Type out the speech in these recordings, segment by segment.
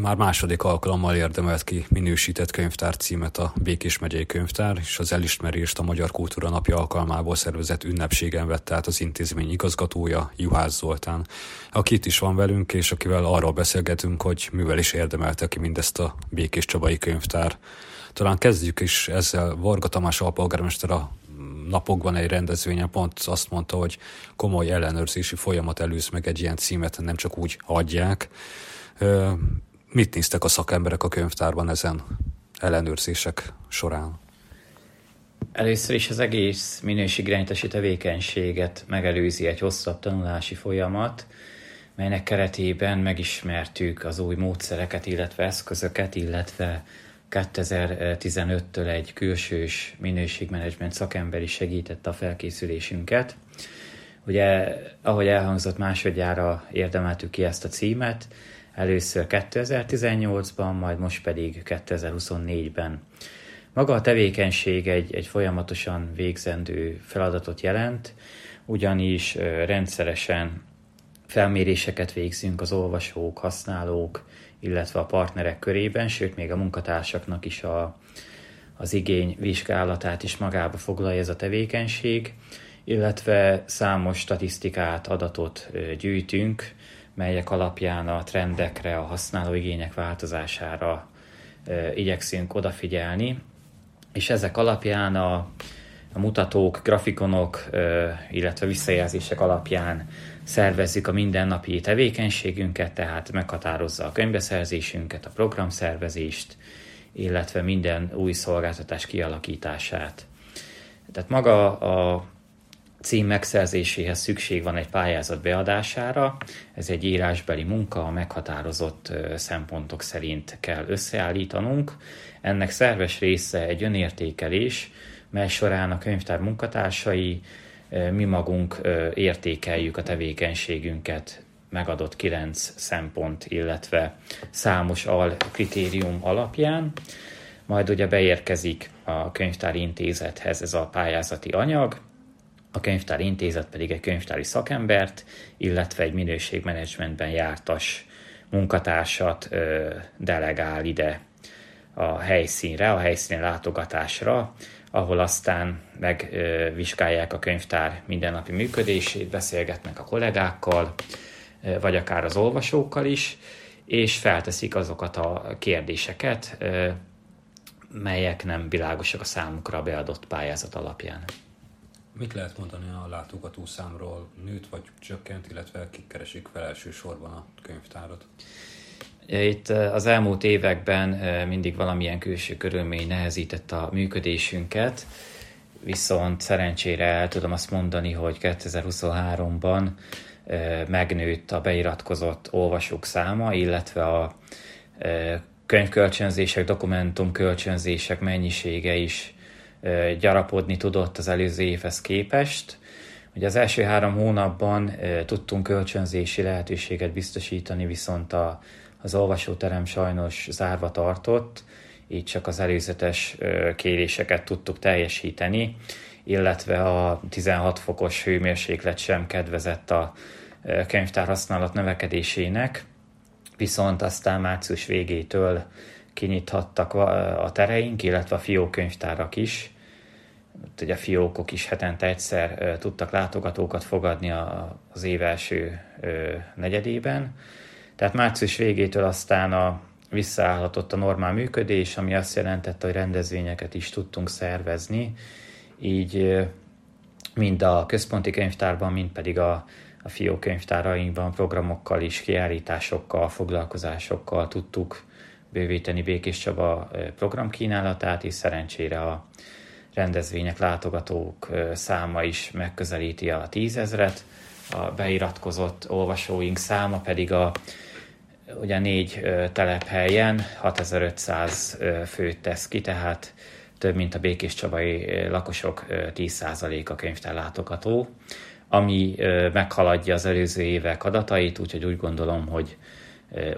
Már második alkalommal érdemelt ki minősített könyvtár címet a Békés megyei könyvtár, és az elismerést a Magyar Kultúra Napja alkalmából szervezett ünnepségen vette át az intézmény igazgatója, Juhász Zoltán, aki itt is van velünk, és akivel arról beszélgetünk, hogy mivel is érdemelte ki mindezt a Békés Csabai könyvtár. Talán kezdjük is ezzel. Varga Tamás alpolgármester a napokban egy rendezvényen pont azt mondta, hogy komoly ellenőrzési folyamat előz meg egy ilyen címet, nem csak úgy adják. Mit néztek a szakemberek a könyvtárban ezen ellenőrzések során? Először is az egész minőségrendítési tevékenységet megelőzi egy hosszabb tanulási folyamat, melynek keretében megismertük az új módszereket, illetve eszközöket, illetve 2015-től egy külsős minőségmenedzsment szakember is segítette a felkészülésünket. Ugye, ahogy elhangzott, másodjára érdemeltük ki ezt a címet, először 2018-ban, majd most pedig 2024-ben. Maga a tevékenység egy, egy folyamatosan végzendő feladatot jelent, ugyanis rendszeresen felméréseket végzünk az olvasók, használók, illetve a partnerek körében, sőt még a munkatársaknak is a, az igény vizsgálatát is magába foglalja ez a tevékenység, illetve számos statisztikát, adatot gyűjtünk, melyek alapján a trendekre, a használóigények változására igyekszünk odafigyelni, és ezek alapján a, a mutatók, grafikonok, illetve visszajelzések alapján szervezzük a mindennapi tevékenységünket, tehát meghatározza a könyvbeszerzésünket, a programszervezést, illetve minden új szolgáltatás kialakítását. Tehát maga a cím megszerzéséhez szükség van egy pályázat beadására, ez egy írásbeli munka, a meghatározott szempontok szerint kell összeállítanunk. Ennek szerves része egy önértékelés, mely során a könyvtár munkatársai mi magunk értékeljük a tevékenységünket megadott kilenc szempont, illetve számos al kritérium alapján. Majd ugye beérkezik a könyvtári intézethez ez a pályázati anyag, a könyvtári intézet pedig egy könyvtári szakembert, illetve egy minőségmenedzsmentben jártas munkatársat delegál ide a helyszínre, a helyszín látogatásra, ahol aztán megvizsgálják a könyvtár mindennapi működését, beszélgetnek a kollégákkal, vagy akár az olvasókkal is, és felteszik azokat a kérdéseket, melyek nem világosak a számukra beadott pályázat alapján. Mit lehet mondani a látogató számról? Nőtt vagy csökkent, illetve kik keresik fel elsősorban a könyvtárat? Itt az elmúlt években mindig valamilyen külső körülmény nehezített a működésünket, viszont szerencsére el tudom azt mondani, hogy 2023-ban megnőtt a beiratkozott olvasók száma, illetve a könyvkölcsönzések, dokumentumkölcsönzések mennyisége is gyarapodni tudott az előző évhez képest. Ugye az első három hónapban tudtunk kölcsönzési lehetőséget biztosítani, viszont a az olvasóterem sajnos zárva tartott, így csak az előzetes kéréseket tudtuk teljesíteni, illetve a 16 fokos hőmérséklet sem kedvezett a könyvtár használat növekedésének, viszont aztán március végétől kinyithattak a tereink, illetve a fiókönyvtárak is. Ugye a fiókok is hetente egyszer tudtak látogatókat fogadni az év első negyedében, tehát március végétől aztán a, visszaállhatott a normál működés, ami azt jelentette, hogy rendezvényeket is tudtunk szervezni, így mind a központi könyvtárban, mind pedig a, a fió könyvtárainkban programokkal is, kiállításokkal, foglalkozásokkal tudtuk bővíteni Békés Csaba programkínálatát, és szerencsére a rendezvények, látogatók száma is megközelíti a tízezret, a beiratkozott olvasóink száma pedig a ugye négy telephelyen 6500 főt tesz ki, tehát több mint a Békés Csabai lakosok 10%-a könyvtár látogató, ami meghaladja az előző évek adatait, úgyhogy úgy gondolom, hogy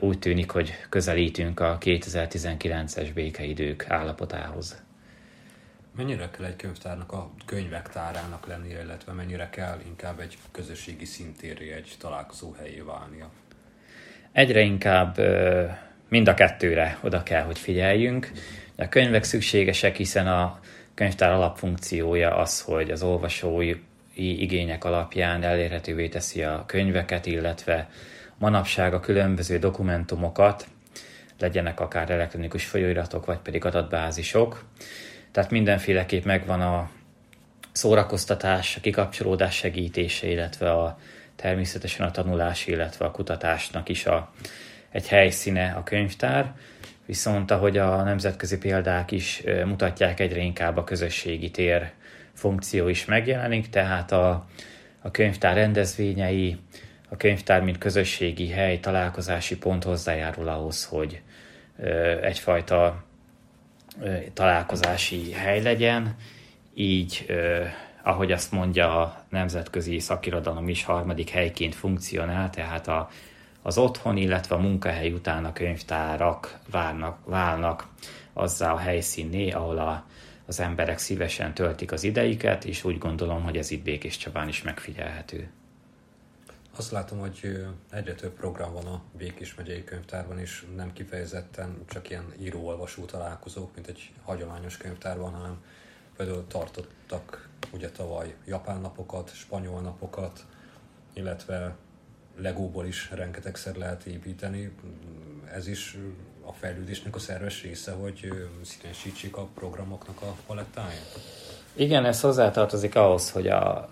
úgy tűnik, hogy közelítünk a 2019-es békeidők állapotához. Mennyire kell egy könyvtárnak a könyvek tárának lennie, illetve mennyire kell inkább egy közösségi szintéré, egy találkozó helyé válnia? egyre inkább mind a kettőre oda kell, hogy figyeljünk. A könyvek szükségesek, hiszen a könyvtár alapfunkciója az, hogy az olvasói igények alapján elérhetővé teszi a könyveket, illetve manapság a különböző dokumentumokat, legyenek akár elektronikus folyóiratok, vagy pedig adatbázisok. Tehát mindenféleképp megvan a szórakoztatás, a kikapcsolódás segítése, illetve a természetesen a tanulás, illetve a kutatásnak is a, egy helyszíne a könyvtár. Viszont ahogy a nemzetközi példák is mutatják, egyre inkább a közösségi tér funkció is megjelenik, tehát a, a könyvtár rendezvényei, a könyvtár, mint közösségi hely, találkozási pont hozzájárul ahhoz, hogy egyfajta találkozási hely legyen, így, ahogy azt mondja a nemzetközi szakirodalom is, harmadik helyként funkcionál, tehát a, az otthon, illetve a munkahely után a könyvtárak várnak, válnak azzá a helyszínné, ahol a, az emberek szívesen töltik az ideiket, és úgy gondolom, hogy ez itt Békés Csabán is megfigyelhető. Azt látom, hogy egyre több program van a Békés megyei könyvtárban, és nem kifejezetten csak ilyen író-olvasó találkozók, mint egy hagyományos könyvtárban, hanem például tartottak ugye tavaly japán napokat, spanyol napokat, illetve legóból is rengetegszer lehet építeni. Ez is a fejlődésnek a szerves része, hogy színesítsék a programoknak a palettáját? Igen, ez hozzátartozik ahhoz, hogy a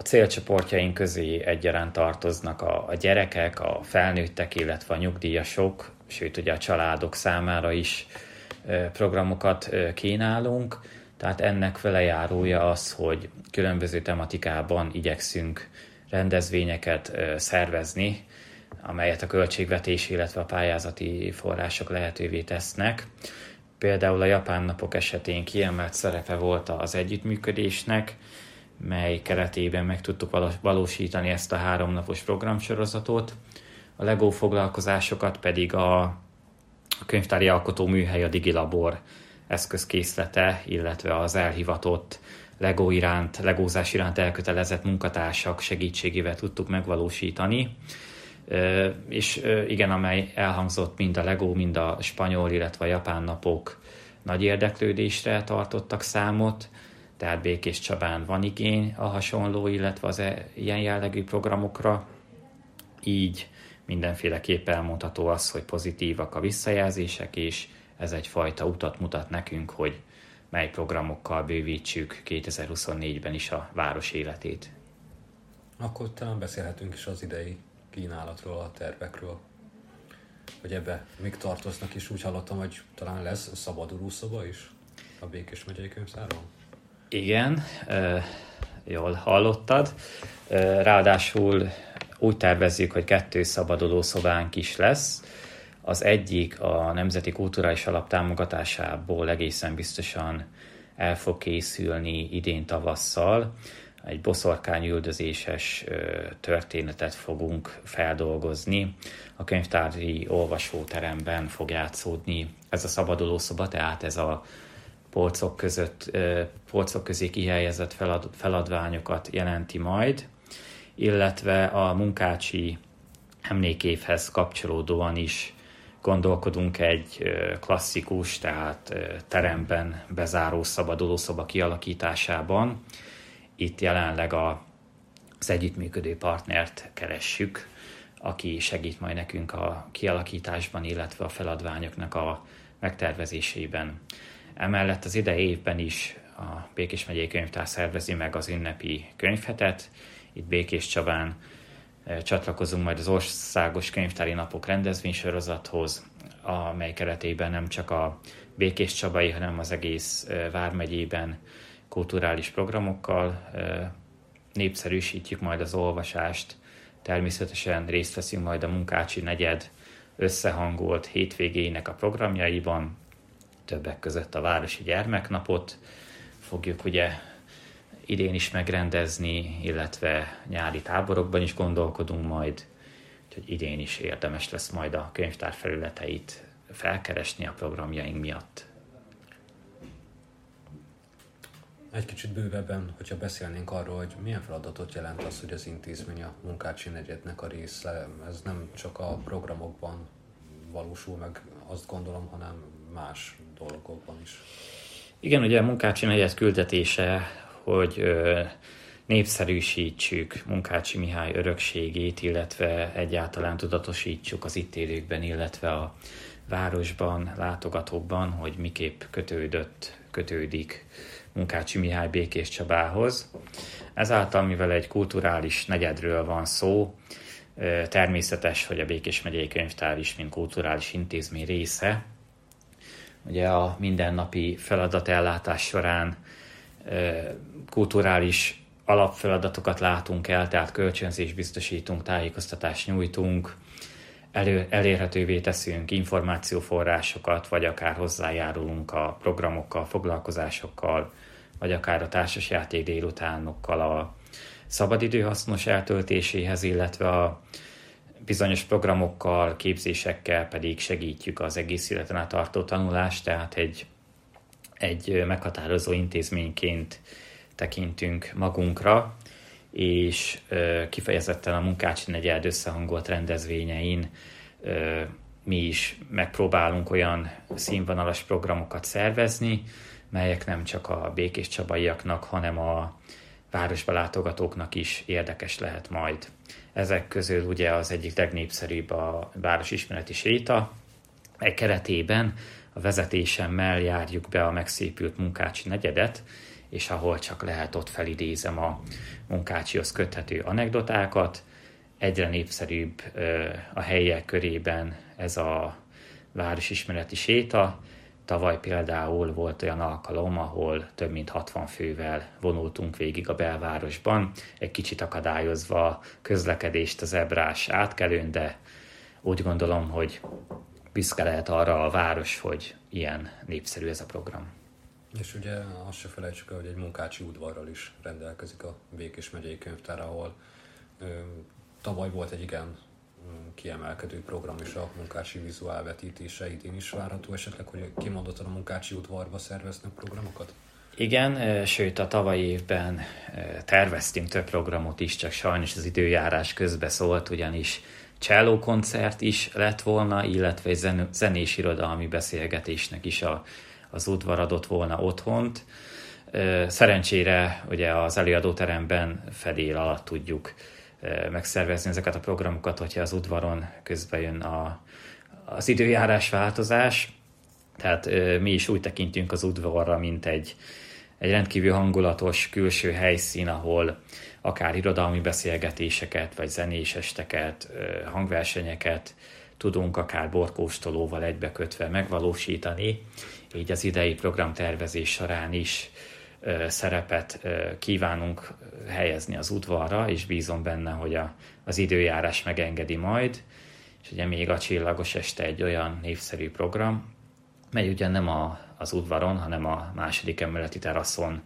a célcsoportjaink közé egyaránt tartoznak a, a gyerekek, a felnőttek, illetve a nyugdíjasok, sőt ugye a családok számára is programokat kínálunk, tehát ennek felejárója az, hogy különböző tematikában igyekszünk rendezvényeket szervezni, amelyet a költségvetés, illetve a pályázati források lehetővé tesznek. Például a Japán napok esetén kiemelt szerepe volt az együttműködésnek, mely keretében meg tudtuk valósítani ezt a háromnapos programsorozatot. A LEGO foglalkozásokat pedig a, a könyvtári alkotó műhely a Digilabor eszközkészlete, illetve az elhivatott LEGO iránt, legózás iránt elkötelezett munkatársak segítségével tudtuk megvalósítani. És igen, amely elhangzott mind a LEGO, mind a spanyol, illetve a japán napok nagy érdeklődésre tartottak számot tehát Békés Csabán van igény a hasonló, illetve az e, ilyen jellegű programokra, így mindenféleképp elmondható az, hogy pozitívak a visszajelzések, és ez egyfajta utat mutat nekünk, hogy mely programokkal bővítsük 2024-ben is a város életét. Akkor talán beszélhetünk is az idei kínálatról, a tervekről, hogy ebbe még tartoznak is. Úgy hallottam, hogy talán lesz szabaduló szoba is a Békés megyei könyvtárban. Igen, jól hallottad. Ráadásul úgy tervezzük, hogy kettő szabaduló szobánk is lesz. Az egyik a Nemzeti Kulturális Alap támogatásából egészen biztosan el fog készülni idén tavasszal. Egy boszorkány üldözéses történetet fogunk feldolgozni. A könyvtári olvasóteremben fog játszódni ez a szabaduló szoba, tehát ez a polcok között, polcok közé kihelyezett felad, feladványokat jelenti majd, illetve a munkácsi emlékévhez kapcsolódóan is gondolkodunk egy klasszikus, tehát teremben bezáró szabadulószoba kialakításában. Itt jelenleg a, az együttműködő partnert keressük, aki segít majd nekünk a kialakításban, illetve a feladványoknak a megtervezésében. Emellett az idei évben is a Békés megyei könyvtár szervezi meg az ünnepi könyvhetet. Itt Békés Csabán eh, csatlakozunk majd az Országos Könyvtári Napok rendezvénysorozathoz, amely keretében nem csak a Békés Csabai, hanem az egész eh, Vármegyében kulturális programokkal eh, népszerűsítjük majd az olvasást. Természetesen részt veszünk majd a Munkácsi negyed összehangolt hétvégének a programjaiban, többek között a Városi Gyermeknapot fogjuk ugye idén is megrendezni, illetve nyári táborokban is gondolkodunk majd, úgyhogy idén is érdemes lesz majd a könyvtár felületeit felkeresni a programjaink miatt. Egy kicsit bővebben, hogyha beszélnénk arról, hogy milyen feladatot jelent az, hogy az intézmény a munkácsi negyednek a része, ez nem csak a programokban valósul meg, azt gondolom, hanem más dolgokban is. Igen, ugye a Munkácsi negyed küldetése, hogy népszerűsítsük Munkácsi Mihály örökségét, illetve egyáltalán tudatosítsuk az itt élőkben, illetve a városban, látogatókban, hogy miképp kötődött, kötődik Munkácsi Mihály Békés Csabához. Ezáltal, mivel egy kulturális negyedről van szó, természetes, hogy a Békés megyei könyvtár is, mint kulturális intézmény része. Ugye a mindennapi feladatellátás során kulturális alapfeladatokat látunk el, tehát kölcsönzés biztosítunk, tájékoztatást nyújtunk, elő, elérhetővé teszünk információforrásokat, vagy akár hozzájárulunk a programokkal, foglalkozásokkal, vagy akár a társasjáték délutánokkal a szabadidő hasznos eltöltéséhez, illetve a bizonyos programokkal, képzésekkel pedig segítjük az egész életen át tartó tanulást, tehát egy, egy meghatározó intézményként tekintünk magunkra, és kifejezetten a Munkácsi negyed összehangolt rendezvényein mi is megpróbálunk olyan színvonalas programokat szervezni, melyek nem csak a békés csabaiaknak, hanem a városba látogatóknak is érdekes lehet majd. Ezek közül ugye az egyik legnépszerűbb a városismereti séta. Egy keretében a vezetésemmel járjuk be a megszépült Munkácsi negyedet, és ahol csak lehet, ott felidézem a Munkácsihoz köthető anekdotákat. Egyre népszerűbb a helyiek körében ez a városismereti séta, Tavaly például volt olyan alkalom, ahol több mint 60 fővel vonultunk végig a belvárosban, egy kicsit akadályozva a közlekedést az ebrás átkelőn, de úgy gondolom, hogy büszke lehet arra a város, hogy ilyen népszerű ez a program. És ugye azt se felejtsük el, hogy egy munkácsi udvarral is rendelkezik a Békés megyei könyvtár, ahol ö, tavaly volt egy igen kiemelkedő program is a munkácsi vizuál vetítése idén is várható esetleg, hogy kimondottan a munkácsi udvarba szerveznek programokat? Igen, sőt a tavalyi évben terveztünk több programot is, csak sajnos az időjárás közbe szólt, ugyanis cselló koncert is lett volna, illetve egy zenés irodalmi beszélgetésnek is a, az udvar adott volna otthont. Szerencsére ugye az előadóteremben fedél alatt tudjuk megszervezni ezeket a programokat, hogyha az udvaron közben jön a, az időjárás változás. Tehát mi is úgy tekintünk az udvarra, mint egy, egy rendkívül hangulatos külső helyszín, ahol akár irodalmi beszélgetéseket, vagy zenés esteket, hangversenyeket tudunk akár borkóstolóval egybekötve megvalósítani. Így az idei programtervezés során is szerepet kívánunk helyezni az udvarra, és bízom benne, hogy a, az időjárás megengedi majd. És ugye még a Csillagos Este egy olyan népszerű program, mely ugye nem a, az udvaron, hanem a második emeleti teraszon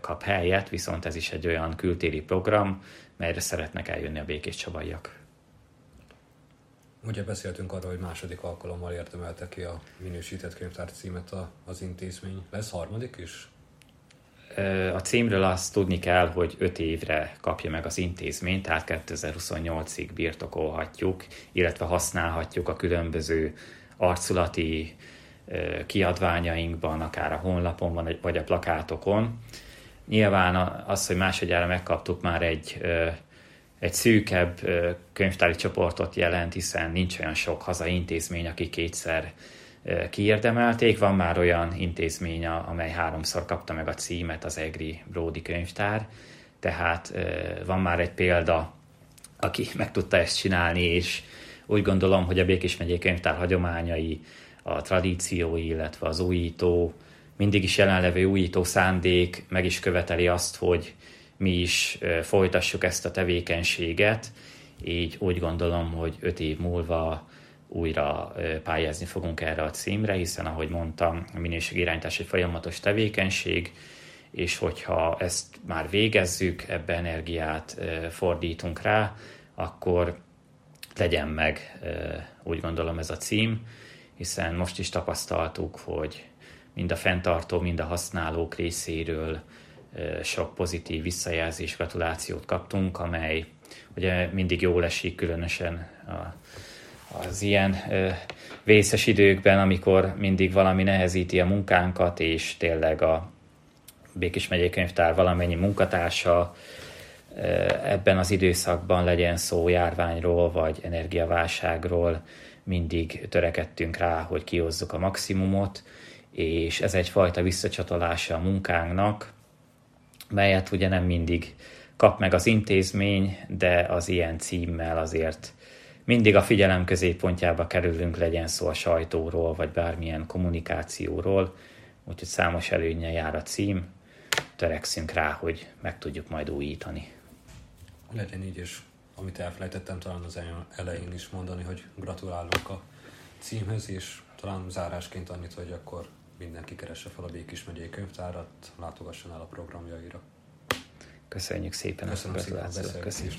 kap helyet, viszont ez is egy olyan kültéri program, melyre szeretnek eljönni a békés csabaiak. Ugye beszéltünk arról, hogy második alkalommal érdemelte ki a minősített könyvtár címet az intézmény. Lesz harmadik is? A címről azt tudni kell, hogy 5 évre kapja meg az intézmény, tehát 2028-ig birtokolhatjuk, illetve használhatjuk a különböző arculati kiadványainkban, akár a honlapon vagy a plakátokon. Nyilván az, hogy másodjára megkaptuk már egy, egy szűkebb könyvtári csoportot jelent, hiszen nincs olyan sok hazai intézmény, aki kétszer kiérdemelték. Van már olyan intézmény, amely háromszor kapta meg a címet, az EGRI Bródi könyvtár, tehát van már egy példa, aki meg tudta ezt csinálni, és úgy gondolom, hogy a Békés megyei könyvtár hagyományai, a tradíciói, illetve az újító, mindig is jelenlevő újító szándék meg is követeli azt, hogy mi is folytassuk ezt a tevékenységet, így úgy gondolom, hogy öt év múlva újra pályázni fogunk erre a címre, hiszen ahogy mondtam, a minőségirányítás egy folyamatos tevékenység, és hogyha ezt már végezzük, ebbe energiát fordítunk rá, akkor legyen meg, úgy gondolom ez a cím, hiszen most is tapasztaltuk, hogy mind a fenntartó, mind a használók részéről sok pozitív visszajelzés, gratulációt kaptunk, amely ugye mindig jól esik, különösen a az ilyen ö, vészes időkben, amikor mindig valami nehezíti a munkánkat, és tényleg a Békés megyei könyvtár valamennyi munkatársa ebben az időszakban legyen szó járványról vagy energiaválságról, mindig törekedtünk rá, hogy kihozzuk a maximumot, és ez egyfajta visszacsatolása a munkánknak, melyet ugye nem mindig kap meg az intézmény, de az ilyen címmel azért mindig a figyelem középpontjába kerülünk, legyen szó a sajtóról, vagy bármilyen kommunikációról, úgyhogy számos előnye jár a cím, törekszünk rá, hogy meg tudjuk majd újítani. Legyen így, és amit elfelejtettem talán az elején is mondani, hogy gratulálunk a címhez, és talán zárásként annyit, hogy akkor mindenki keresse fel a Békés megyei könyvtárat, látogasson el a programjaira. Köszönjük szépen Köszönöm a gratulációt. Köszönjük.